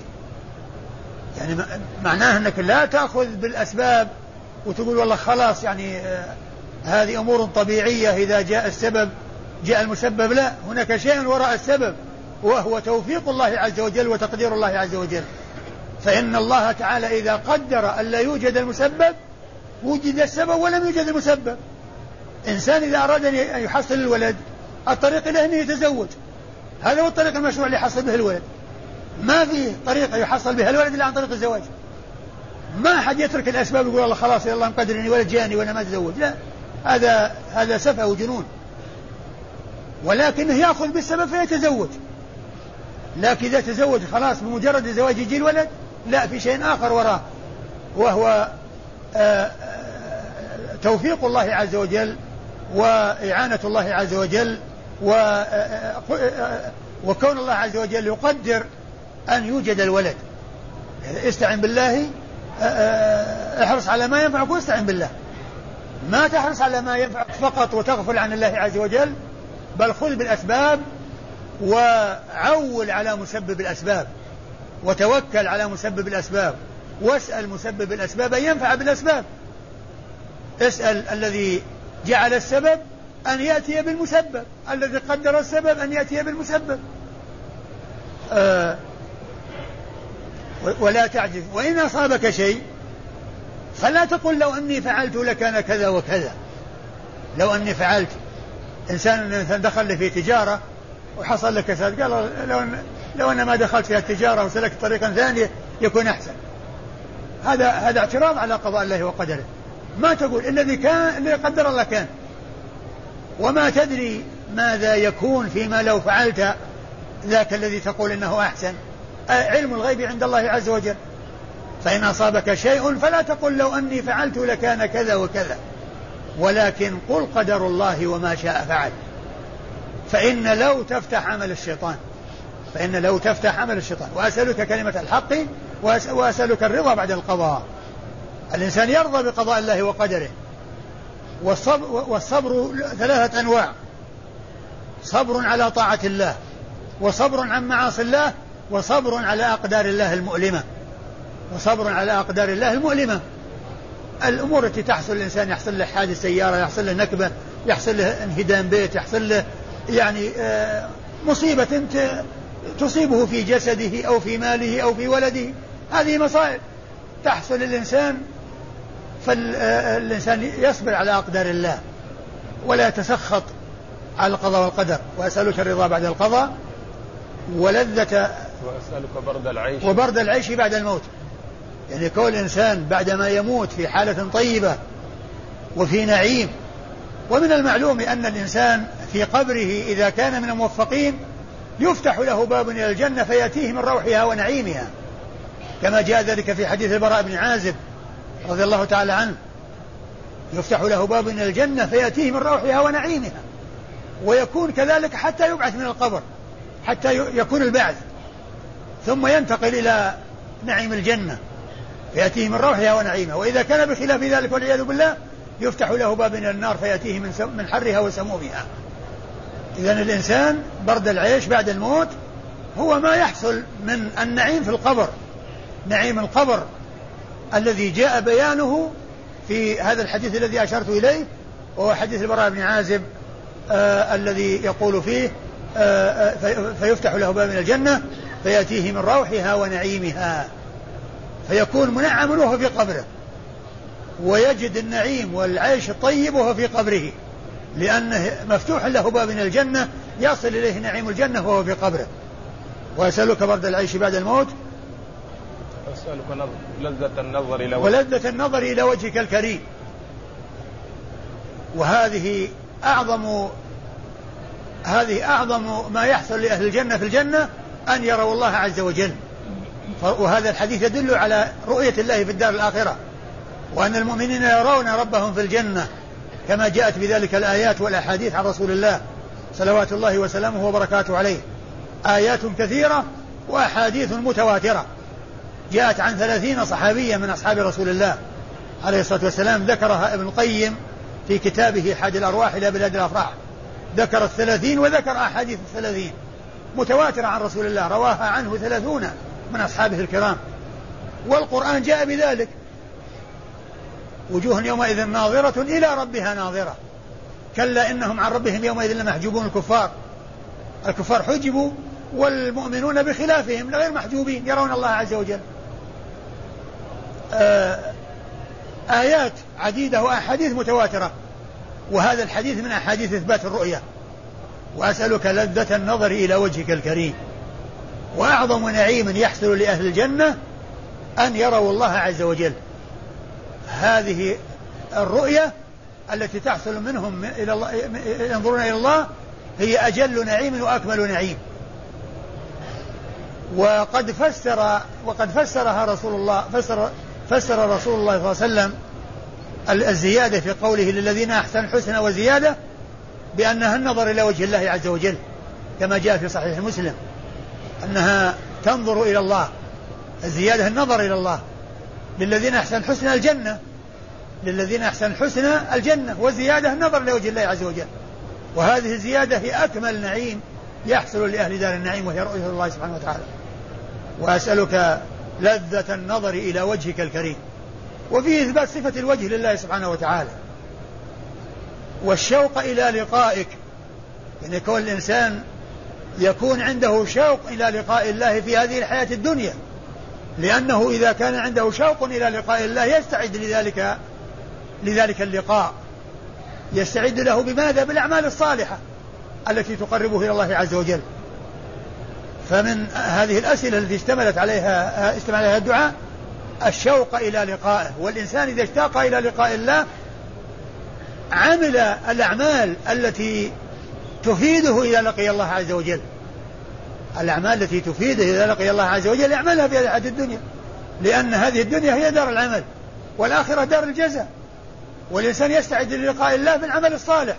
يعني معناه أنك لا تأخذ بالأسباب وتقول والله خلاص يعني آه هذه أمور طبيعية إذا جاء السبب جاء المسبب لا هناك شيء وراء السبب وهو توفيق الله عز وجل وتقدير الله عز وجل. فإن الله تعالى إذا قدر أن لا يوجد المسبب وجد السبب ولم يوجد المسبب. إنسان إذا أراد أن يحصل الولد الطريق إليه أنه يتزوج. هذا هو الطريق المشروع اللي يحصل به الولد. ما في طريقة يحصل بها الولد إلا عن طريق الزواج. ما أحد يترك الأسباب يقول الله خلاص يا الله مقدر إني ولد جاني وأنا ما أتزوج. لا هذا هذا سفه وجنون. ولكنه يأخذ بالسبب فيتزوج. لكن إذا تزوج خلاص بمجرد الزواج يجي الولد لا في شيء آخر وراه وهو آه، آه، توفيق الله عز وجل وإعانة الله عز وجل آه، وكون الله عز وجل يقدر أن يوجد الولد. استعن بالله احرص على ما ينفعك واستعن بالله. ما تحرص على ما ينفعك فقط وتغفل عن الله عز وجل بل خذ بالأسباب وعول على مسبب الأسباب وتوكل على مسبب الأسباب واسأل مسبب الأسباب أن ينفع بالأسباب. اسأل الذي جعل السبب أن يأتي بالمسبب الذي قدر السبب أن يأتي بالمسبب. آه ولا تعجز. وإن أصابك شيء فلا تقل لو أني فعلت لكان كذا وكذا. لو أني فعلت إنسان دخل في تجارة وحصل لك كساد قال لو لو أن ما دخلت في التجارة وسلكت طريقا ثانية يكون أحسن. هذا هذا اعتراض على قضاء الله وقدره. ما تقول الذي كان الذي قدر الله كان. وما تدري ماذا يكون فيما لو فعلت ذاك الذي تقول إنه أحسن. علم الغيب عند الله عز وجل. فإن أصابك شيء فلا تقل لو أني فعلت لكان كذا وكذا. ولكن قل قدر الله وما شاء فعل. فإن لو تفتح عمل الشيطان فإن لو تفتح عمل الشيطان وأسألك كلمة الحق وأسألك الرضا بعد القضاء. الإنسان يرضى بقضاء الله وقدره. والصبر, والصبر ثلاثة أنواع. صبر على طاعة الله وصبر عن معاصي الله وصبر على أقدار الله المؤلمة. وصبر على أقدار الله المؤلمة. الأمور التي تحصل للإنسان يحصل له حادث سيارة يحصل له نكبة يحصل له انهدام بيت يحصل له يعني آه، مصيبة تصيبه في جسده أو في ماله أو في ولده. هذه مصائب تحصل للإنسان فالإنسان يصبر على أقدار الله ولا يتسخط على القضاء والقدر. وأسألك الرضا بعد القضاء ولذة وأسألك برد العيش. وبرد العيش بعد الموت. يعني كون الإنسان بعدما يموت في حالة طيبة وفي نعيم ومن المعلوم أن الإنسان في قبره إذا كان من الموفقين يفتح له باب إلى الجنة فيأتيه من روحها ونعيمها. كما جاء ذلك في حديث البراء بن عازب رضي الله تعالى عنه. يفتح له باب إلى الجنة فيأتيه من روحها ونعيمها. ويكون كذلك حتى يبعث من القبر حتى يكون البعث. ثم ينتقل إلى نعيم الجنة. فيأتيه من روحها ونعيمها وإذا كان بخلاف ذلك والعياذ بالله يفتح له باب من النار فيأتيه من, من حرها وسمومها. إذا الإنسان برد العيش بعد الموت هو ما يحصل من النعيم في القبر. نعيم القبر الذي جاء بيانه في هذا الحديث الذي أشرت إليه وهو حديث البراء بن عازب آه الذي يقول فيه آه, آه، فيفتح له باب من الجنة فيأتيه من روحها ونعيمها. فيكون منعم وهو في قبره. ويجد النعيم والعيش الطيب وهو في قبره. لأنه مفتوح له باب من الجنة يصل إليه نعيم الجنة وهو في قبره. وأسألك برد العيش بعد الموت. أسألك لذة النظر إلى وجهك. ولذة النظر إلى وجهك الكريم. وهذه أعظم هذه أعظم ما يحصل لأهل الجنة في الجنة أن يروا الله عز وجل. وهذا الحديث يدل على رؤية الله في الدار الآخرة وأن المؤمنين يرون ربهم في الجنة كما جاءت بذلك الآيات والأحاديث عن رسول الله صلوات الله وسلامه وبركاته عليه. آيات كثيرة وأحاديث متواترة. جاءت عن ثلاثين صحابيا من أصحاب رسول الله عليه الصلاة والسلام ذكرها ابن القيم في كتابه حاد الأرواح إلى بلاد الأفراح. ذكر الثلاثين وذكر أحاديث الثلاثين. متواترة عن رسول الله رواها عنه ثلاثون. من أصحابه الكرام. والقرآن جاء بذلك. وجوه يومئذ ناظرة إلى ربها ناظرة. كلا إنهم عن ربهم يومئذ لمحجوبون الكفار. الكفار حجبوا والمؤمنون بخلافهم غير محجوبين يرون الله عز وجل. آه آيات عديدة وأحاديث متواترة. وهذا الحديث من أحاديث إثبات الرؤية. وأسألك لذة النظر إلى وجهك الكريم. وأعظم نعيم يحصل لأهل الجنة أن يروا الله عز وجل. هذه الرؤية التي تحصل منهم إلى الله ينظرون إلى الله هي أجل نعيم وأكمل نعيم. وقد فسر وقد فسرها رسول الله فسر فسر رسول الله صلى الله عليه وسلم الزيادة في قوله للذين أحسن حسنى وزيادة بأنها النظر إلى وجه الله عز وجل كما جاء في صحيح مسلم. أنها تنظر إلى الله. الزيادة النظر إلى الله. للذين أحسن الحسنى الجنة. للذين أحسن الحسنى الجنة. والزيادة النظر إلى وجه الله عز وجل. وهذه الزيادة هي أكمل نعيم يحصل لأهل دار النعيم وهي رؤية الله سبحانه وتعالى. وأسألك لذة النظر إلى وجهك الكريم. وفيه إثبات صفة الوجه لله سبحانه وتعالى. والشوق إلى لقائك. يعني كون الإنسان يكون عنده شوق إلى لقاء الله في هذه الحياة الدنيا. لأنه إذا كان عنده شوق إلى لقاء الله يستعد لذلك لذلك اللقاء. يستعد له بماذا؟ بالأعمال الصالحة التي تقربه إلى الله عز وجل. فمن هذه الأسئلة التي اشتملت عليها اشتمل عليها الدعاء الشوق إلى لقائه. والإنسان إذا اشتاق إلى لقاء الله عمل الأعمال التي تفيده إذا لقي الله عز وجل. الأعمال التي تفيده إذا لقي الله عز وجل يعملها في هذه الدنيا. لأن هذه الدنيا هي دار العمل والآخرة دار الجزاء. والإنسان يستعد للقاء الله بالعمل الصالح.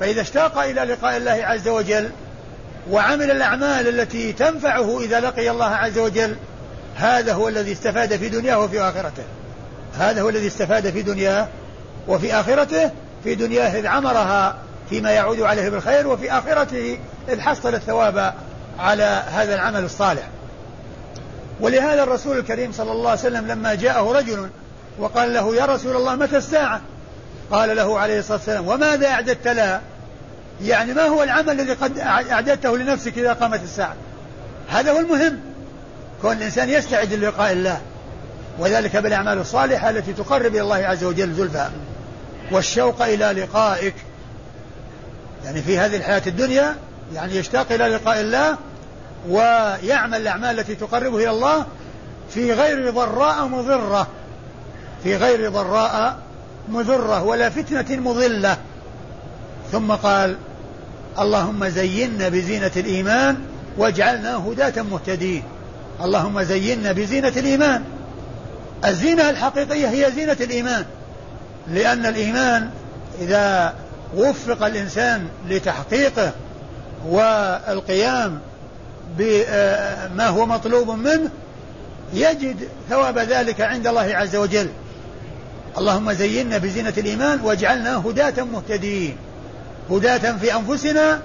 فإذا اشتاق إلى لقاء الله عز وجل وعمل الأعمال التي تنفعه إذا لقي الله عز وجل هذا هو الذي استفاد في دنياه وفي آخرته. هذا هو الذي استفاد في دنياه وفي آخرته في دنياه إذ عمرها فيما يعود عليه بالخير وفي آخرته إذ حصل الثواب على هذا العمل الصالح. ولهذا الرسول الكريم صلى الله عليه وسلم لما جاءه رجل وقال له يا رسول الله متى الساعة؟ قال له عليه الصلاة والسلام وماذا أعددت لها يعني ما هو العمل الذي قد أعددته لنفسك إذا قامت الساعة؟ هذا هو المهم. كون الإنسان يستعد للقاء الله وذلك بالأعمال الصالحة التي تقرب إلى الله عز وجل زلفى. والشوق إلى لقائك. يعني في هذه الحياة الدنيا يعني يشتاق إلى لقاء الله ويعمل الأعمال التي تقربه إلى الله في غير ضراء مضرة في غير ضراء مضرة ولا فتنة مضلة. ثم قال اللهم زينا بزينة الإيمان واجعلنا هداة مهتدين. اللهم زينا بزينة الإيمان. الزينة الحقيقية هي زينة الإيمان لأن الإيمان إذا وفق الإنسان لتحقيقه والقيام بما هو مطلوب منه يجد ثواب ذلك عند الله عز وجل. اللهم زينا بزينة الإيمان واجعلنا هداة مهتدين. هداة في أنفسنا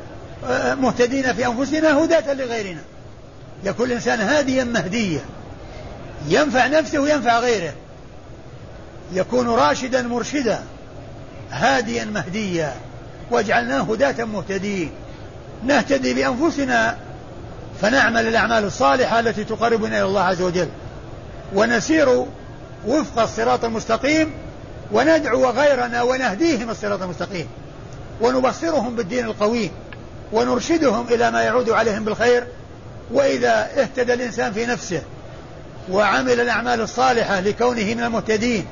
مهتدين في أنفسنا هداة لغيرنا. يكون الإنسان هاديا مهديا ينفع نفسه وينفع غيره. يكون راشدا مرشدا. هاديا مهديا واجعلناه هداة مهتدين. نهتدي بأنفسنا فنعمل الأعمال الصالحة التي تقربنا إلى الله عز وجل. ونسير وفق الصراط المستقيم وندعو غيرنا ونهديهم الصراط المستقيم. ونبصرهم بالدين القويم ونرشدهم إلى ما يعود عليهم بالخير. وإذا اهتدى الإنسان في نفسه وعمل الأعمال الصالحة لكونه من المهتدين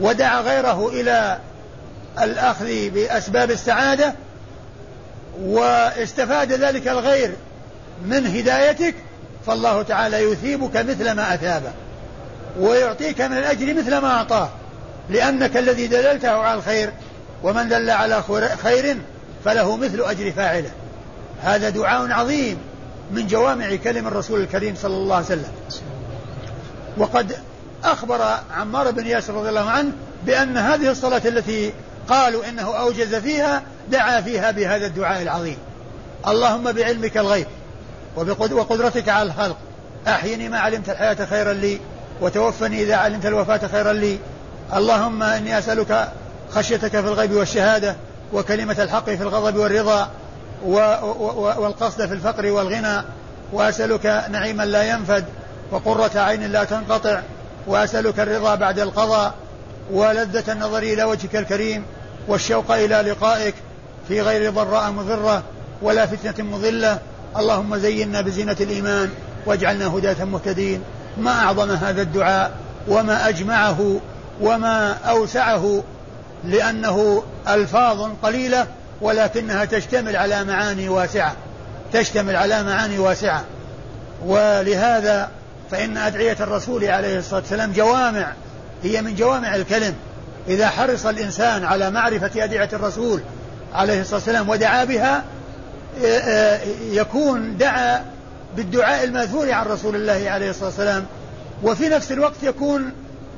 ودعا غيره إلى الأخذ بأسباب السعادة واستفاد ذلك الغير من هدايتك فالله تعالى يثيبك مثل ما أثابه ويعطيك من الأجر مثل ما أعطاه. لأنك الذي دللته على الخير ومن دل على خير فله مثل أجر فاعله. هذا دعاء عظيم من جوامع كلم الرسول الكريم صلى الله عليه وسلم. وقد أخبر عمار بن ياسر رضي الله عنه بأن هذه الصلاة التي قالوا إنه أوجز فيها دعا فيها بهذا الدعاء العظيم. اللهم بعلمك الغيب وقدرتك على الخلق. أحيني ما علمت الحياة خيرا لي وتوفني إذا علمت الوفاة خيرا لي. اللهم إني أسألك خشيتك في الغيب والشهادة وكلمة الحق في الغضب والرضا والقصد في الفقر والغنى. وأسألك نعيما لا ينفد وقرة عين لا تنقطع. وأسألك الرضا بعد القضاء ولذة النظر إلى وجهك الكريم. والشوق إلى لقائك في غير ضراء مضرة ولا فتنة مضلة. اللهم زينا بزينة الإيمان واجعلنا هداة مهتدين. ما أعظم هذا الدعاء وما أجمعه وما أوسعه لأنه ألفاظ قليلة ولكنها تشتمل على معاني واسعة. تشتمل على معاني واسعة. ولهذا فإن أدعية الرسول عليه الصلاة والسلام جوامع هي من جوامع الكلم. إذا حرص الإنسان على معرفة أدعية الرسول عليه الصلاة والسلام ودعا بها يكون دعا بالدعاء الماثور عن رسول الله عليه الصلاة والسلام. وفي نفس الوقت يكون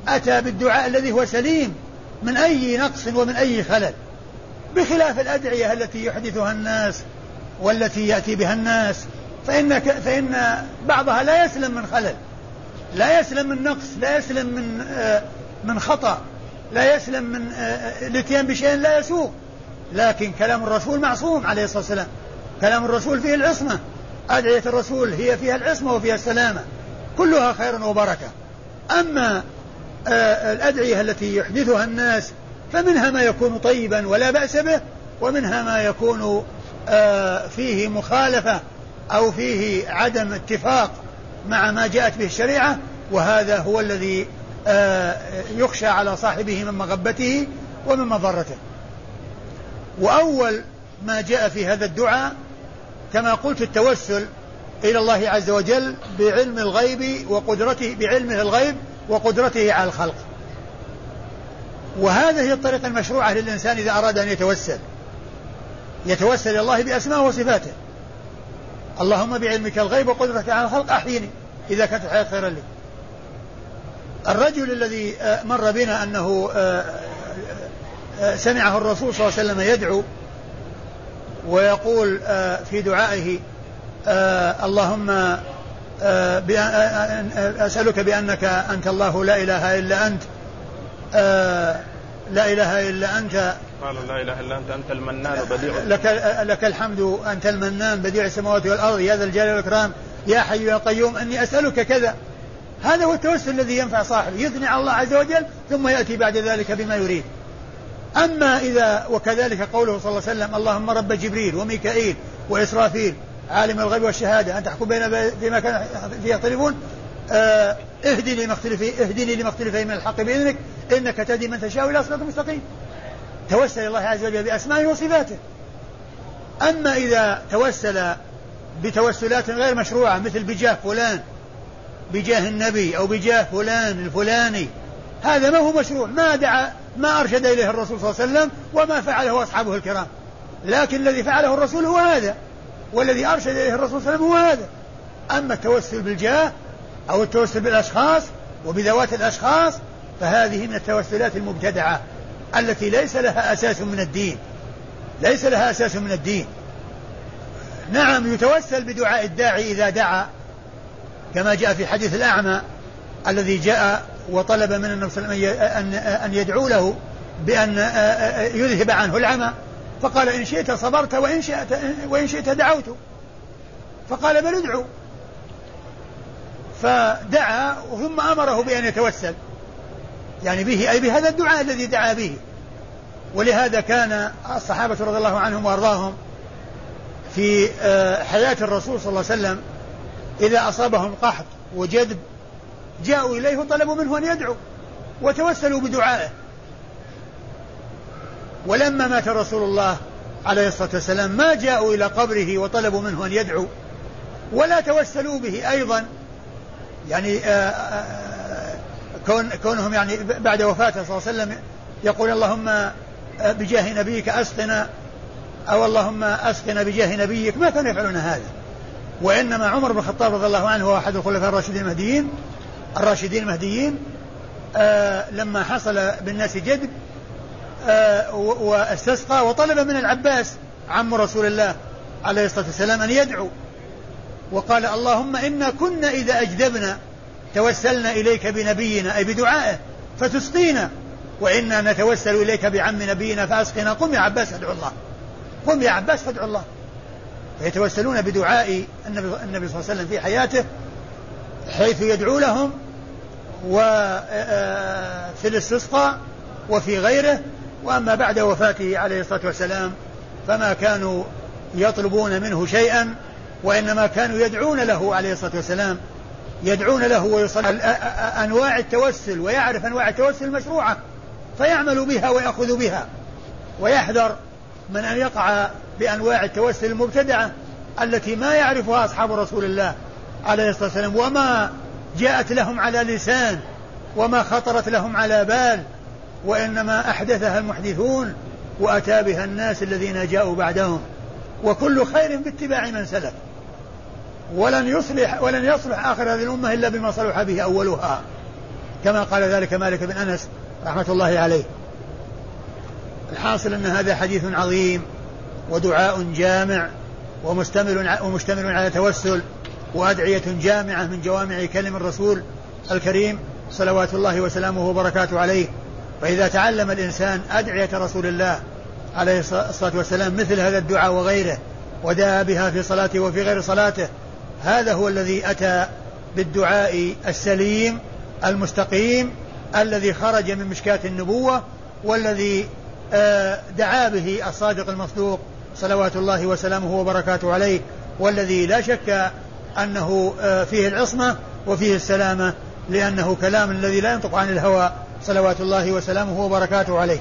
أتى بالدعاء الذي هو سليم من أي نقص ومن أي خلل. بخلاف الأدعية التي يحدثها الناس والتي يأتي بها الناس فإن فإن بعضها لا يسلم من خلل لا يسلم من نقص لا يسلم من آه، من خطأ. لا يسلم من آه، الاتيان بشيء لا يسوق. لكن كلام الرسول معصوم عليه الصلاة والسلام. كلام الرسول فيه العصمة. أدعية الرسول هي فيها العصمة وفيها السلامة. كلها خير وبركة. أما آه، الأدعية التي يحدثها الناس فمنها ما يكون طيبا ولا بأس به ومنها ما يكون فيه مخالفة أو فيه عدم اتفاق مع ما جاءت به الشريعة وهذا هو الذي آه، يخشى على صاحبه من مغبته ومن مضرته. وأول ما جاء في هذا الدعاء كما قلت التوسل إلى الله عز وجل بعلم الغيب وقدرته بعلمه الغيب وقدرته على الخلق. وهذه هي الطريقة المشروعة للإنسان إذا أراد أن يتوسل. يتوسل إلى الله بأسماء وصفاته. اللهم بعلمك الغيب وقدرتك على الخلق أحيني إذا كانت الحياة خيرا لي. الرجل الذي آه، مر بنا أنه آه، آه، سمعه الرسول صلى الله عليه وسلم يدعو ويقول في دعائه اللهم أسألك بأنك أنت الله لا إله إلا أنت لا إله إلا أنت. قال لا إله إلا أنت أنت المنان بديع لك لك الحمد أنت المنان بديع السماوات والأرض يا ذا الجلال والإكرام يا حي يا قيوم أني أسألك كذا. هذا هو التوسل الذي ينفع صاحبه يثني على الله عز وجل ثم يأتي بعد ذلك بما يريد. أما إذا وكذلك قوله صلى الله عليه وسلم اللهم رب جبريل وميكائيل وإسرافيل عالم الغيب والشهادة أن تحكم بين فيما كان فيه يختلفون آه اهدني لما اهدني لما اختلف من الحق بإذنك إنك تهدي من تشاء إلى صراط مستقيم. توسل الله عز وجل بأسمائه وصفاته. أما إذا توسل بتوسلات غير مشروعة مثل بجاه فلان بجاه النبي أو بجاه فلان الفلاني. هذا ما هو مشروع. ما دعا ما أرشد إليه الرسول صلى الله عليه وسلم وما فعله أصحابه الكرام. لكن الذي فعله الرسول هو هذا. والذي أرشد إليه الرسول صلى الله عليه وسلم هو هذا. أما التوسل بالجاه أو التوسل بالأشخاص وبذوات الأشخاص فهذه من التوسلات المبتدعة التي ليس لها أساس من الدين. ليس لها أساس من الدين. نعم يتوسل بدعاء الداعي إذا دعا. كما جاء في حديث الأعمى الذي جاء وطلب من النبي صلى الله عليه وسلم أن يدعو له بأن يذهب عنه العمى. فقال إن شئت صبرت وإن شئت وإن شئت دعوت. فقال بل ادعو. فدعا ثم أمره بأن يتوسل. يعني به أي بهذا الدعاء الذي دعا به. ولهذا كان الصحابة رضي الله عنهم وأرضاهم في آه، حياة الرسول صلى الله عليه وسلم إذا أصابهم قحط وجدب جاءوا إليه وطلبوا منه أن يدعو وتوسلوا بدعائه. ولما مات رسول الله عليه الصلاة والسلام ما جاءوا إلى قبره وطلبوا منه أن يدعو ولا توسلوا به أيضا. يعني آه، آه، كون كونهم يعني بعد وفاته صلى الله عليه وسلم يقول اللهم آه، بجاه نبيك أسقنا أو اللهم أسقنا بجاه نبيك. ما كانوا يفعلون هذا. وإنما عمر بن الخطاب رضي الله عنه هو أحد الخلفاء الراشدين المهديين الراشدين المهديين آه لما حصل بالناس جدب آه واستسقى وطلب من العباس عم رسول الله عليه الصلاة والسلام أن يدعو. وقال اللهم إنا كنا إذا أجدبنا توسلنا إليك بنبينا أي بدعائه فتسقينا. وإنا نتوسل إليك بعم نبينا فأسقنا. قم يا عباس فادعو الله. قم يا عباس فادعو الله. فيتوسلون بدعاء النبي, صلى الله عليه وسلم في حياته حيث يدعو لهم وفي الاستسقاء وفي غيره. وأما بعد وفاته عليه الصلاة والسلام فما كانوا يطلبون منه شيئا وإنما كانوا يدعون له عليه الصلاة والسلام. يدعون له ويصلي. أنواع التوسل ويعرف أنواع التوسل المشروعة فيعمل بها ويأخذ بها ويحذر من أن يقع بأنواع التوسل المبتدعة التي ما يعرفها أصحاب رسول الله عليه الصلاة والسلام وما جاءت لهم على لسان وما خطرت لهم على بال وإنما أحدثها المحدثون وأتى بها الناس الذين جاءوا بعدهم. وكل خير باتباع من سلف. ولن يصلح ولن يصلح آخر هذه الأمة إلا بما صلح به أولها. كما قال ذلك مالك بن أنس رحمة الله عليه. الحاصل أن هذا حديث عظيم. ودعاء جامع ومشتمل ومشتمل على توسل وأدعية جامعة من جوامع كلم الرسول الكريم صلوات الله وسلامه وبركاته عليه. فإذا تعلم الإنسان أدعية رسول الله عليه الصلاة والسلام مثل هذا الدعاء وغيره ودعا بها في صلاته وفي غير صلاته هذا هو الذي أتى بالدعاء السليم المستقيم الذي خرج من مشكاة النبوة والذي آه، دعا به الصادق المصدوق صلوات الله وسلامه وبركاته عليه والذي لا شك أنه آه، فيه العصمة وفيه السلامة لأنه كلام الذي لا ينطق عن الهوى صلوات الله وسلامه وبركاته عليه.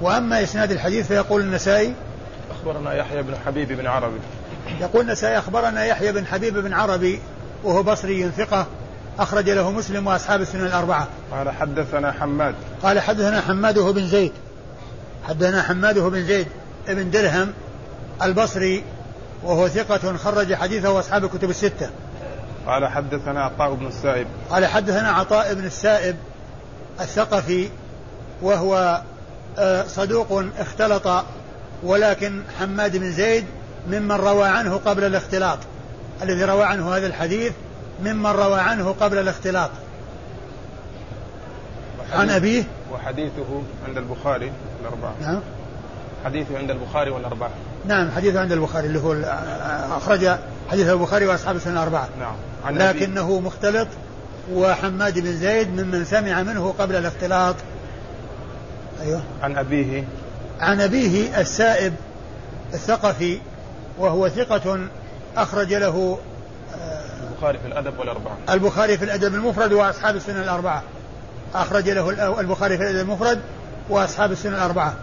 وأما إسناد الحديث فيقول النسائي أخبرنا يحيى بن حبيب بن عربي. يقول النسائي أخبرنا يحيى بن حبيب بن عربي وهو بصري ثقة أخرج له مسلم وأصحاب السنن الأربعة. قال حدثنا حماد. قال حدثنا حماد وهو بن زيد. حدثنا حماد وهو بن زيد. بن درهم البصري وهو ثقة خرج حديثه أصحاب الكتب الستة. قال حدثنا عطاء بن السائب. قال حدثنا عطاء بن السائب الثقفي وهو آه، صدوق اختلط ولكن حماد بن زيد ممن روى عنه قبل الاختلاط. الذي روى عنه هذا الحديث ممن روى عنه قبل الاختلاط. عن أبيه؟ وحديثه عند البخاري الأربعة. نعم. حديثه عند البخاري والأربعة. نعم حديثه عند البخاري اللي هو أخرج حديث البخاري وأصحاب السنة الأربعة. نعم عن لكنه. مختلط وحماد بن زيد ممن سمع منه قبل الاختلاط. أيوه. عن أبيه. عن أبيه السائب الثقفي وهو ثقة أخرج له البخاري في الأدب والأربعة. البخاري في الأدب المفرد وأصحاب السنة الأربعة. أخرج له البخاري في الأدب المفرد وأصحاب السنة الأربعة.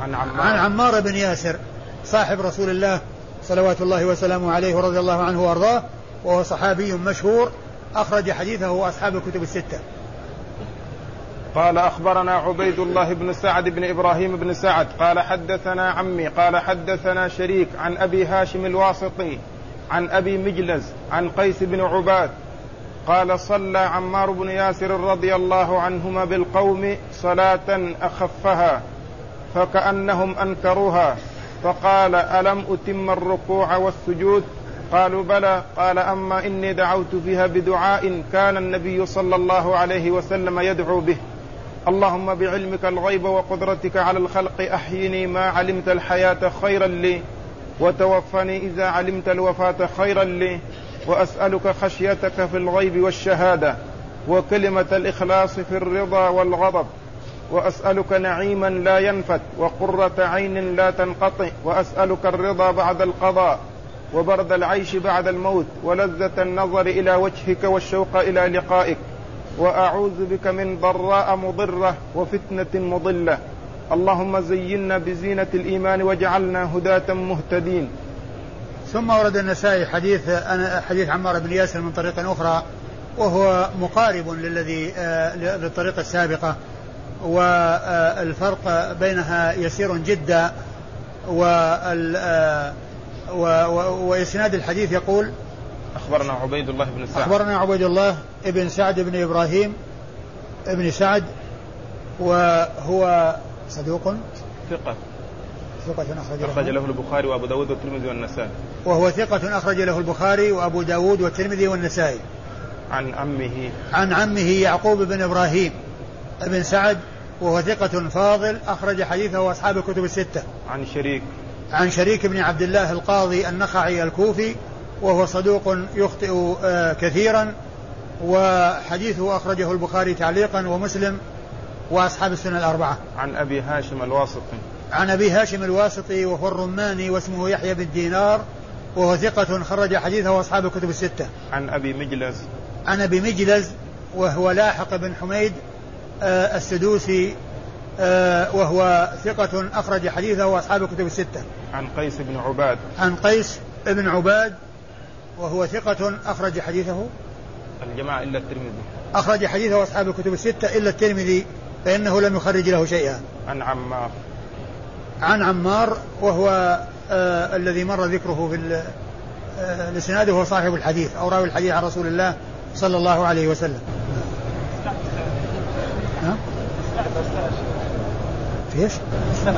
عن عمار. عن عمار بن ياسر صاحب رسول الله صلوات الله وسلامه عليه ورضي الله عنه وأرضاه وهو صحابي مشهور أخرج حديثه أصحاب الكتب الستة. قال أخبرنا عبيد الله بن سعد بن إبراهيم بن سعد قال حدثنا عمي قال حدثنا شريك عن أبي هاشم الواسطي عن أبي مجلز عن قيس بن عباد قال صلى عمار بن ياسر رضي الله عنهما بالقوم صلاة أخفها. فكأنهم أنكروها فقال ألم أتم الركوع والسجود؟ قالوا بلى. قال أما إني دعوت فيها بدعاء كان النبي صلى الله عليه وسلم يدعو به. اللهم بعلمك الغيب وقدرتك على الخلق أحيني ما علمت الحياة خيرا لي وتوفني إذا علمت الوفاة خيرا لي وأسألك خشيتك في الغيب والشهادة وكلمة الإخلاص في الرضا والغضب. وأسألك نعيما لا ينفت وقرة عين لا تنقطع وأسألك الرضا بعد القضاء وبرد العيش بعد الموت ولذة النظر إلى وجهك والشوق إلى لقائك وأعوذ بك من ضراء مضرة وفتنة مضلة. اللهم زينا بزينة الإيمان واجعلنا هداة مهتدين. ثم ورد النسائي حديث حديث عمار بن ياسر من طريق أخرى وهو مقارب للذي آه، للطريقة السابقة. والفرق بينها يسير جدا آه، وإسناد الحديث يقول أخبرنا عبيد الله بن سعد. أخبرنا عبيد الله بن سعد بن إبراهيم بن سعد وهو صدوق. ثقة. ثقة أخرج له, أخرج له البخاري وأبو داود والترمذي والنسائي. وهو ثقة أخرج له البخاري وأبو داود والترمذي والنسائي. عن عمه عن عمه يعقوب بن إبراهيم بن سعد وهو ثقة فاضل أخرج حديثه أصحاب الكتب الستة. عن شريك. عن شريك بن عبد الله القاضي النخعي الكوفي وهو صدوق يخطئ آه، كثيرا وحديثه أخرجه البخاري تعليقا ومسلم وأصحاب السنة الأربعة. عن أبي هاشم الواسطي عن أبي هاشم الواسطي وهو الرماني واسمه يحيى بن دينار وهو ثقة خرج حديثه أصحاب الكتب الستة. عن أبي مجلز. عن أبي مجلز وهو لاحق بن حميد السدوسي آه وهو ثقة أخرج حديثه وأصحاب الكتب الستة. عن قيس بن عباد. عن قيس بن عباد وهو ثقة أخرج حديثه الجماعة إلا الترمذي. أخرج حديثه أصحاب الكتب الستة إلا الترمذي فإنه لم يخرج له شيئا. عن عمار. عن عمار وهو آه الذي مر ذكره في آه الاسناد وهو صاحب الحديث أو راوي الحديث عن رسول الله صلى الله عليه وسلم. في إيش؟ السند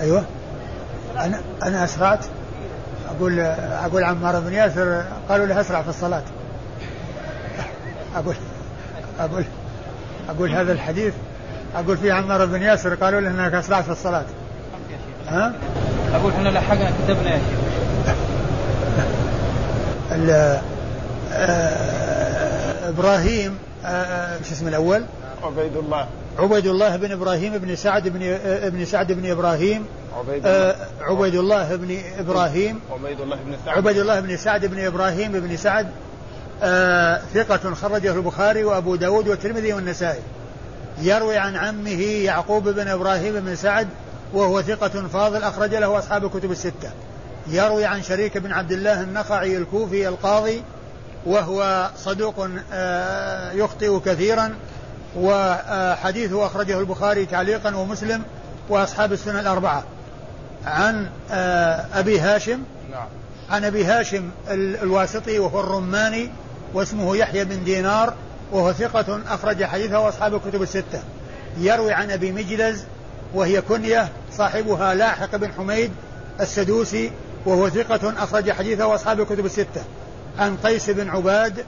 أيوه. أنا أنا أسرعت. أقول أقول عمار بن ياسر قالوا له أسرع في الصلاة. أقول أقول أقول هذا الحديث. أقول فيه عمار بن ياسر قالوا له إنك أسرعت في الصلاة. ها؟ أقول إحنا لحقنا كتبنا يا شيخ. آه، إبراهيم آه، آه، شو اسمه الأول؟ عبيد الله عبيد الله بن إبراهيم بن سعد بن ابن سعد بن إبراهيم. عبيد الله عبيد الله بن إبراهيم. عبيد الله بن سعد. عبيد الله بن سعد بن إبراهيم بن سعد ثقة خرجه البخاري وأبو داود والترمذي والنسائي. يروي عن عمه يعقوب بن إبراهيم بن سعد وهو ثقة فاضل أخرج له أصحاب الكتب الستة. يروي عن شريك بن عبد الله النخعي الكوفي القاضي وهو صدوق آه، يخطئ كثيرا وحديثه أخرجه البخاري تعليقا ومسلم وأصحاب السنة الأربعة. عن آه، أبي هاشم نعم. عن أبي هاشم الواسطي وهو الرماني واسمه يحيى بن دينار وهو ثقة أخرج حديثه أصحاب الكتب الستة. يروي عن أبي مجلز وهي كنية صاحبها لاحق بن حميد السدوسي وهو ثقة أخرج حديثه وأصحاب الكتب الستة. عن قيس بن عباد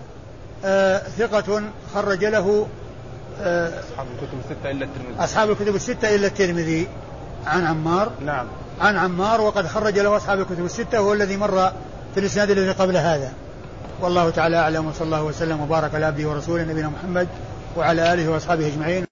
آه ثقة خرج له آه أصحاب الكتب الستة إلا الترمذي. أصحاب الكتب الستة إلا الترمذي. عن عمار. نعم. عن عمار وقد خرج له أصحاب الكتب الستة وهو الذي مر في الإسناد الذي قبل هذا. والله تعالى أعلم وصلى الله وسلم وبارك على عبده ورسوله نبينا محمد وعلى آله وأصحابه أجمعين.